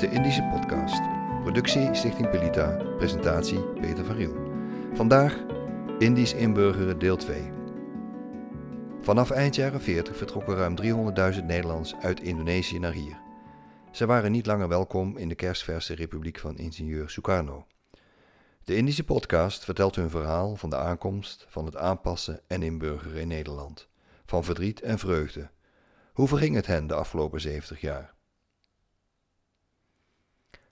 De Indische Podcast. Productie Stichting Pelita. Presentatie Peter van Riel. Vandaag Indisch inburgeren deel 2. Vanaf eind jaren 40 vertrokken ruim 300.000 Nederlanders uit Indonesië naar hier. Ze waren niet langer welkom in de kerstverse republiek van ingenieur Sukarno. De Indische podcast vertelt hun verhaal van de aankomst, van het aanpassen en inburgeren in Nederland. Van verdriet en vreugde. Hoe verging het hen de afgelopen 70 jaar?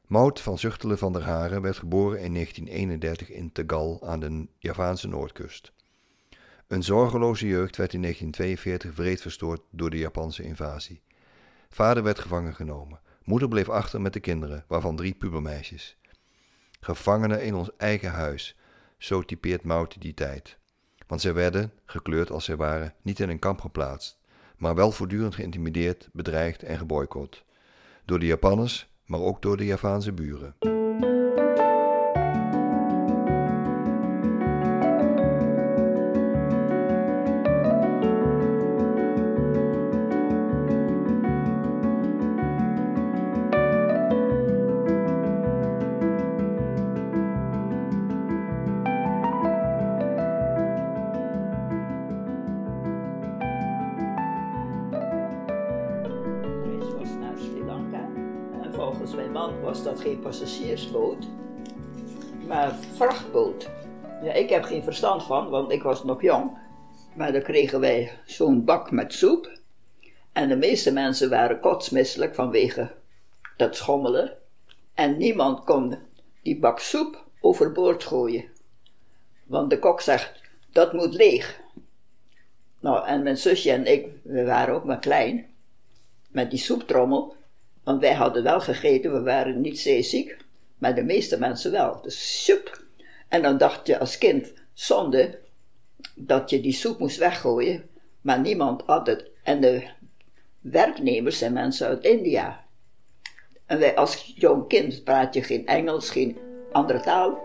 Maud van Zuchtelen van der Haren werd geboren in 1931 in Tegal aan de Javaanse noordkust. Een zorgeloze jeugd werd in 1942 wreed verstoord door de Japanse invasie. Vader werd gevangen genomen. Moeder bleef achter met de kinderen, waarvan drie pubermeisjes. Gevangenen in ons eigen huis, zo typeert Maud die tijd. Want zij werden, gekleurd als zij waren, niet in een kamp geplaatst, maar wel voortdurend geïntimideerd, bedreigd en geboycott. Door de Japanners, maar ook door de Javaanse buren. Geen passagiersboot, maar vrachtboot. Ja, ik heb geen verstand van, want ik was nog jong. Maar dan kregen wij zo'n bak met soep. En de meeste mensen waren kotsmisselijk vanwege dat schommelen. En niemand kon die bak soep overboord gooien. Want de kok zegt, dat moet leeg. Nou, en mijn zusje en ik, we waren ook maar klein. Met die soeptrommel. Want wij hadden wel gegeten, we waren niet zeeziek, maar de meeste mensen wel. Dus soep. En dan dacht je als kind, zonde, dat je die soep moest weggooien, maar niemand had het. En de werknemers zijn mensen uit India. En wij als jong kind praat je geen Engels, geen andere taal.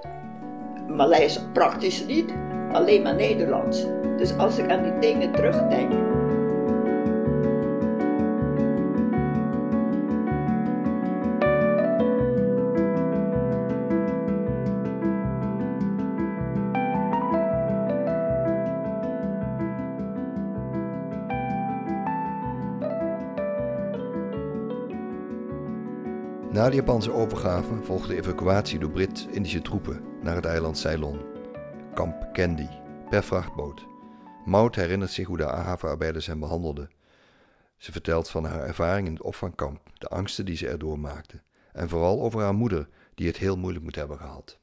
Maleis praktisch niet, alleen maar Nederlands. Dus als ik aan die dingen terugdenk, Na de Japanse overgave volgde evacuatie door Brit-Indische troepen naar het eiland Ceylon. Kamp Candy, per vrachtboot. Maud herinnert zich hoe de havenarbeiders hem behandelden. Ze vertelt van haar ervaring in het opvangkamp, de angsten die ze erdoor maakte, en vooral over haar moeder, die het heel moeilijk moet hebben gehad.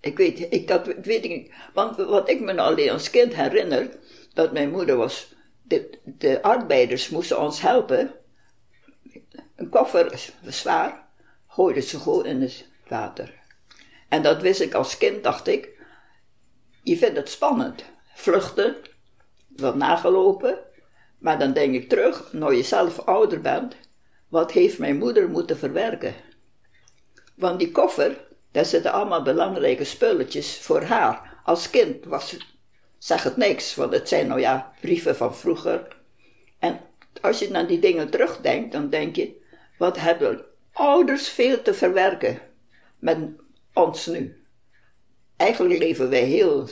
Ik weet, ik, dat weet ik niet. Want wat ik me nou alleen als kind herinner, dat mijn moeder was de arbeiders moesten ons helpen. Een koffer zwaar, gooiden ze gewoon in het water. En dat wist ik als kind, dacht ik. Je vindt het spannend. Vluchten, wat nagelopen. Maar dan denk ik terug, nou je zelf ouder bent, wat heeft mijn moeder moeten verwerken? Want die koffer, daar zitten allemaal belangrijke spulletjes voor haar. Als kind was zeg het niks, want het zijn nou ja brieven van vroeger. En als je naar die dingen terugdenkt, dan denk je, wat hebben ouders veel te verwerken met ons nu. Eigenlijk leven wij heel,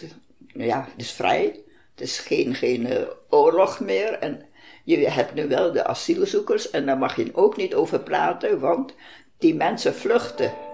ja, het is vrij, het is geen, geen uh, oorlog meer en je hebt nu wel de asielzoekers en daar mag je ook niet over praten, want die mensen vluchten.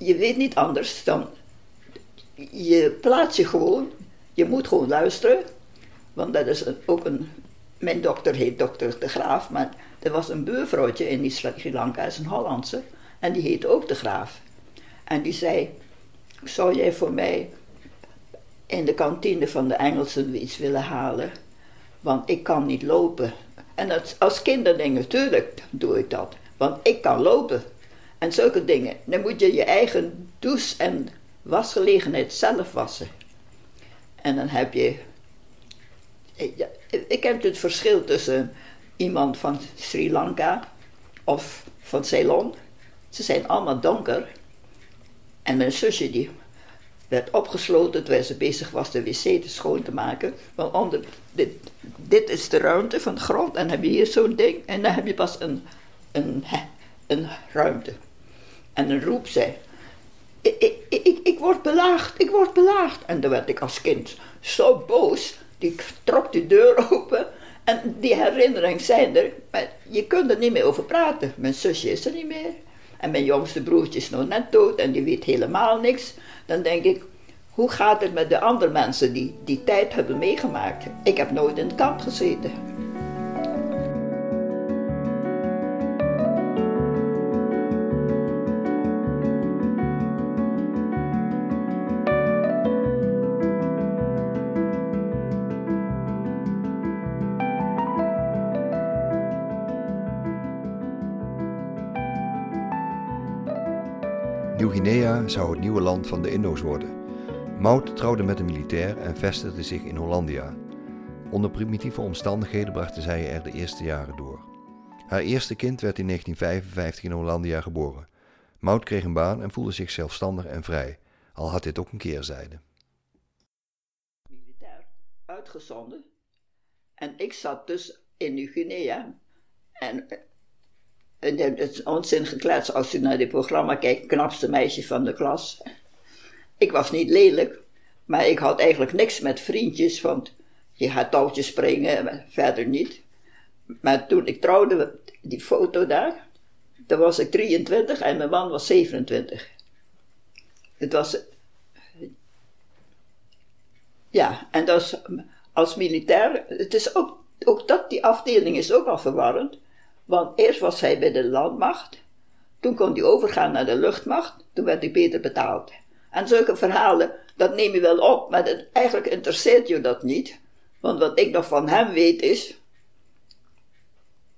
Je weet niet anders dan, je plaatst je gewoon, je moet gewoon luisteren, want dat is ook een, mijn dokter heet dokter De Graaf, maar er was een buurvrouwtje in Sri Lanka, is een Hollandse, en die heet ook De Graaf. En die zei, zou jij voor mij in de kantine van de Engelsen iets willen halen. Want ik kan niet lopen. En als, als kinderling natuurlijk doe ik dat. Want ik kan lopen. En zulke dingen. Dan moet je je eigen douche en wasgelegenheid zelf wassen. En dan heb je. Ik, ik heb het verschil tussen iemand van Sri Lanka of van Ceylon. Ze zijn allemaal donker. En mijn zusje die werd opgesloten terwijl ze bezig was de wc te schoon te maken. Want onder, dit, dit is de ruimte van de grond en dan heb je hier zo'n ding en dan heb je pas een, een, een ruimte. En dan roep zij, ik, ik, ik, ik word belaagd, ik word belaagd. En dan werd ik als kind zo boos, die trok de deur open en die herinneringen zijn er, maar je kunt er niet meer over praten. Mijn zusje is er niet meer. En mijn jongste broertje is nog net dood en die weet helemaal niks. Dan denk ik, hoe gaat het met de andere mensen die die tijd hebben meegemaakt? Ik heb nooit in het kamp gezeten. Nieuw-Guinea zou het nieuwe land van de Indo's worden. Maud trouwde met een militair en vestigde zich in Hollandia. Onder primitieve omstandigheden brachten zij er de eerste jaren door. Haar eerste kind werd in 1955 in Hollandia geboren. Maud kreeg een baan en voelde zich zelfstandig en vrij, al had dit ook een keerzijde. Militair uitgezonden en ik zat dus in Nieuw-Guinea en het is onzin geklets als u naar dit programma kijkt, knapste meisje van de klas. Ik was niet lelijk, maar ik had eigenlijk niks met vriendjes, want je gaat touwtjes springen, verder niet. Maar toen ik trouwde, die foto daar, dan was ik 23 en mijn man was 27. Het was. Ja, en dat is, als militair, het is ook, ook dat, die afdeling is ook al verwarrend. Want eerst was hij bij de landmacht, toen kon hij overgaan naar de luchtmacht, toen werd hij beter betaald. En zulke verhalen, dat neem je wel op, maar het, eigenlijk interesseert je dat niet. Want wat ik nog van hem weet is,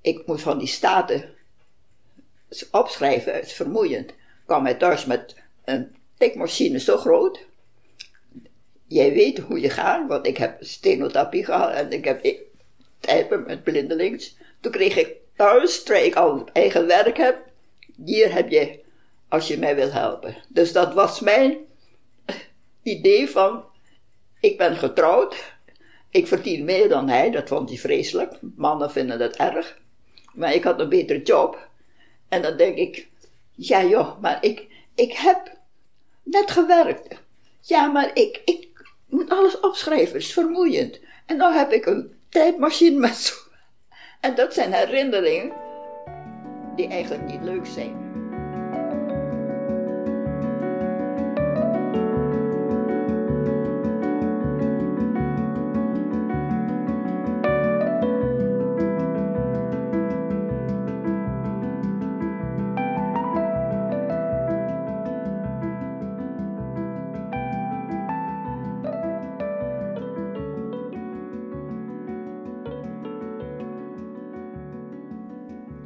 ik moest van die staten opschrijven, het is vermoeiend. kwam hij thuis met een tikmachine zo groot. Jij weet hoe je gaat, want ik heb stenotapie gehad en ik heb typen met blindelings. Toen kreeg ik thuis, ik al eigen werk heb, hier heb je, als je mij wil helpen. Dus dat was mijn idee van, ik ben getrouwd, ik verdien meer dan hij, dat vond hij vreselijk. Mannen vinden dat erg. Maar ik had een betere job. En dan denk ik, ja joh, maar ik, ik heb net gewerkt. Ja, maar ik, ik moet alles opschrijven, het is vermoeiend. En dan heb ik een tijdmachine met zo en dat zijn herinneringen die eigenlijk niet leuk zijn.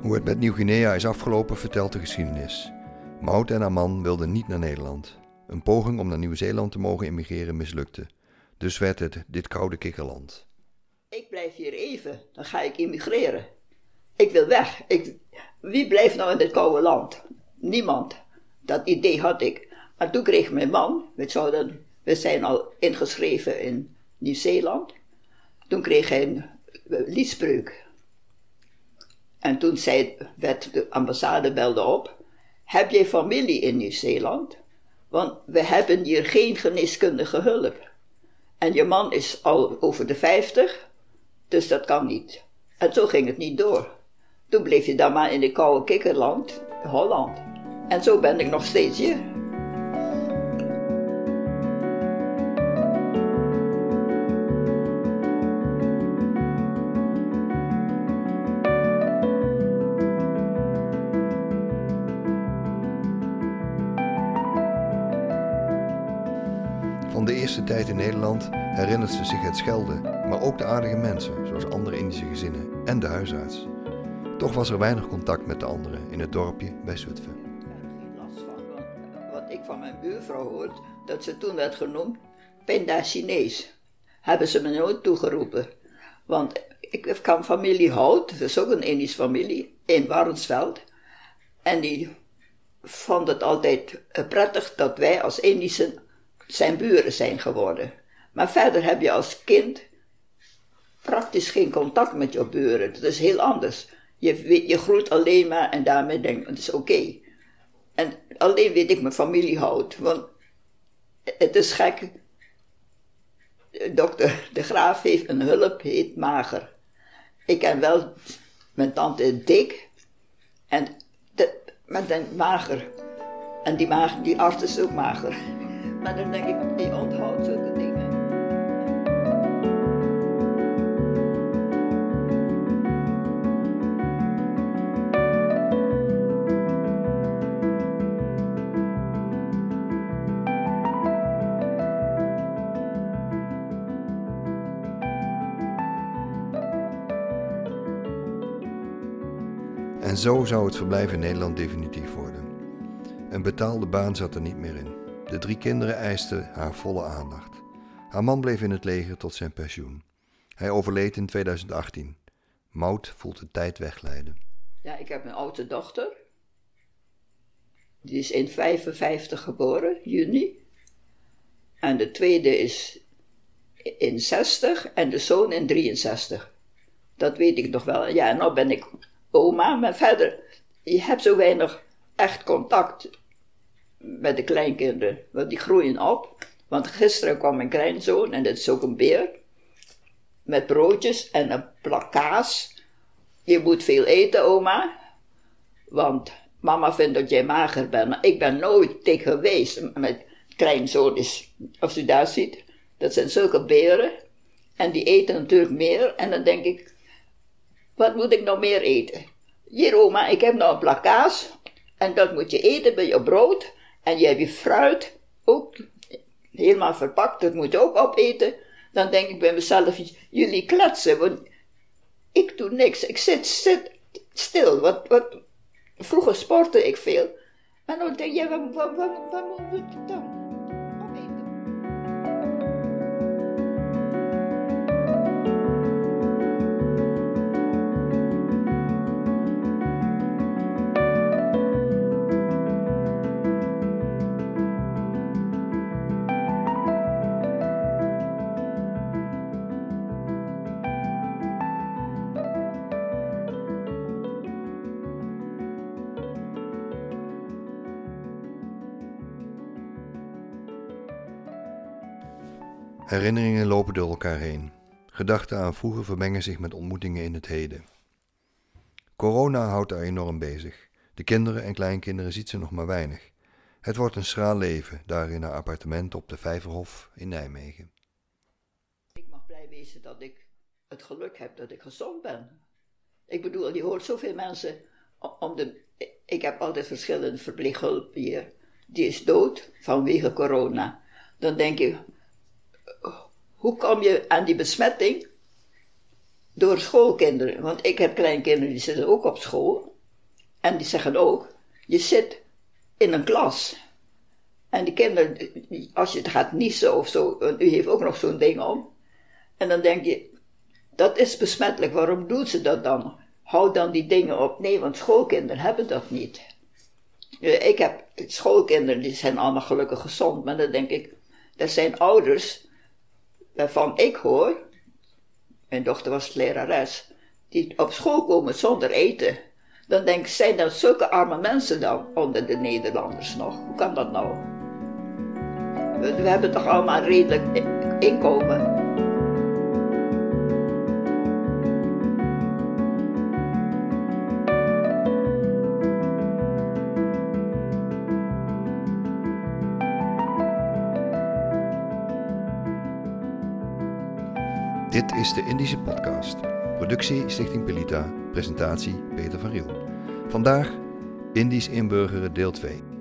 Hoe het met Nieuw-Guinea is afgelopen vertelt de geschiedenis. Maud en haar man wilden niet naar Nederland. Een poging om naar Nieuw-Zeeland te mogen immigreren mislukte. Dus werd het dit koude kikkerland. Ik blijf hier even, dan ga ik immigreren. Ik wil weg. Ik, wie blijft nou in dit koude land? Niemand. Dat idee had ik. Maar toen kreeg mijn man, we, zouden, we zijn al ingeschreven in Nieuw-Zeeland. Toen kreeg hij een liespreuk. En toen zei, werd de ambassade belde op, heb jij familie in Nieuw-Zeeland? Want we hebben hier geen geneeskundige hulp. En je man is al over de vijftig, dus dat kan niet. En zo ging het niet door. Toen bleef je dan maar in de koude kikkerland, Holland. En zo ben ik nog steeds hier. Tijd in Nederland herinnert ze zich het schelden, maar ook de aardige mensen, zoals andere Indische gezinnen en de huisarts. Toch was er weinig contact met de anderen in het dorpje bij Zutphen. Ik heb er geen last van, wat ik van mijn buurvrouw hoort, dat ze toen werd genoemd Pinda Chinees. Hebben ze me nooit toegeroepen. Want ik kan familie Hout, dat is ook een Indische familie, in Warnsveld. En die vond het altijd eh, prettig dat wij als Indischen zijn buren zijn geworden. Maar verder heb je als kind praktisch geen contact met je buren. Dat is heel anders. Je, je groeit alleen maar en daarmee denk het is oké. En alleen weet ik mijn familie houdt. Want het is gek. Dokter De Graaf heeft een hulp, heet Mager. Ik ken wel mijn tante Dik. En de, met een mager. En die, mager, die arts is ook mager. Maar dan denk ik, die onthoudt zulke dingen. En zo zou het verblijf in Nederland definitief worden. Een betaalde baan zat er niet meer in. De drie kinderen eisten haar volle aandacht. Haar man bleef in het leger tot zijn pensioen. Hij overleed in 2018. Mout voelt de tijd wegleiden. Ja, ik heb een oudste dochter. Die is in 55 geboren, juni. En de tweede is in 60 en de zoon in 63. Dat weet ik nog wel. Ja, nou ben ik oma, maar verder, je hebt zo weinig echt contact met de kleinkinderen, want die groeien op. Want gisteren kwam mijn kleinzoon, en dat is ook een beer, met broodjes en een plak kaas. Je moet veel eten, oma, want mama vindt dat jij mager bent. Ik ben nooit dik geweest. Mijn kleinzoon is, als u daar ziet, dat zijn zulke beren. En die eten natuurlijk meer. En dan denk ik, wat moet ik nog meer eten? Hier oma, ik heb nog een plak kaas. En dat moet je eten bij je brood. En je hebt je fruit, ook helemaal verpakt, dat moet je ook opeten. Dan denk ik bij mezelf, jullie kletsen, want ik doe niks. Ik zit, zit stil. Wat, wat, vroeger sportte ik veel. Maar dan denk je, wat, wat, wat moet ik dan? Herinneringen lopen door elkaar heen. Gedachten aan vroeger vermengen zich met ontmoetingen in het heden. Corona houdt haar enorm bezig. De kinderen en kleinkinderen ziet ze nog maar weinig. Het wordt een schraal leven daar in haar appartement op de Vijverhof in Nijmegen. Ik mag blij wezen dat ik het geluk heb dat ik gezond ben. Ik bedoel, je hoort zoveel mensen om de. Ik heb altijd verschillende verpleeghulp hier. Die is dood vanwege corona. Dan denk je, hoe kom je aan die besmetting? Door schoolkinderen. Want ik heb kleinkinderen die zitten ook op school. En die zeggen ook, je zit in een klas. En die kinderen, als je het gaat niezen of zo, u heeft ook nog zo'n ding om. En dan denk je, dat is besmettelijk, waarom doet ze dat dan? Houd dan die dingen op. Nee, want schoolkinderen hebben dat niet. Ik heb schoolkinderen, die zijn allemaal gelukkig gezond, maar dan denk ik, er zijn ouders waarvan ik hoor, mijn dochter was lerares, die op school komen zonder eten. Dan denk ik, zijn er zulke arme mensen dan onder de Nederlanders nog? Hoe kan dat nou? We, we hebben toch allemaal redelijk inkomen. Is de Indische Podcast. Productie Stichting Pelita. Presentatie Peter van Riel. Vandaag Indisch inburgeren deel 2.